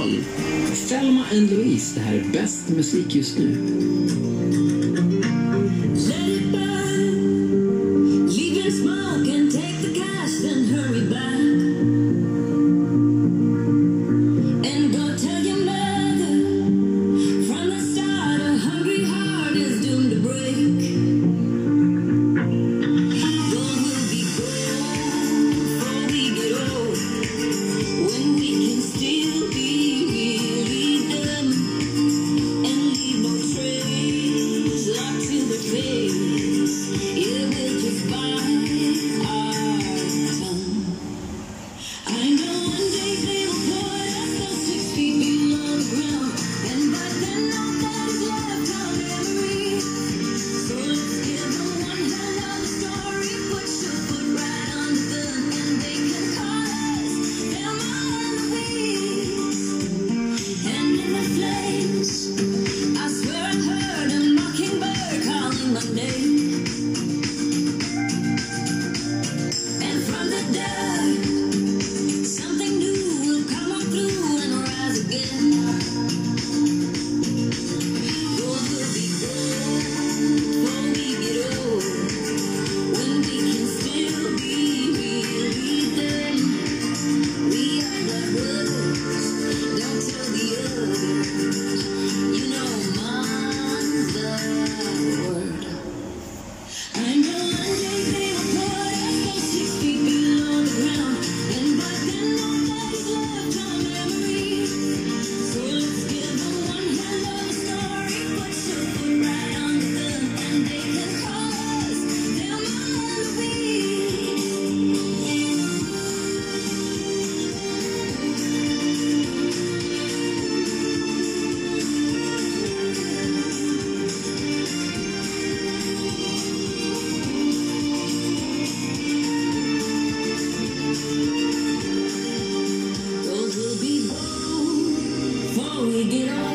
Wall. Selma and Louise, det här är bäst musik just nu. Monday. You know.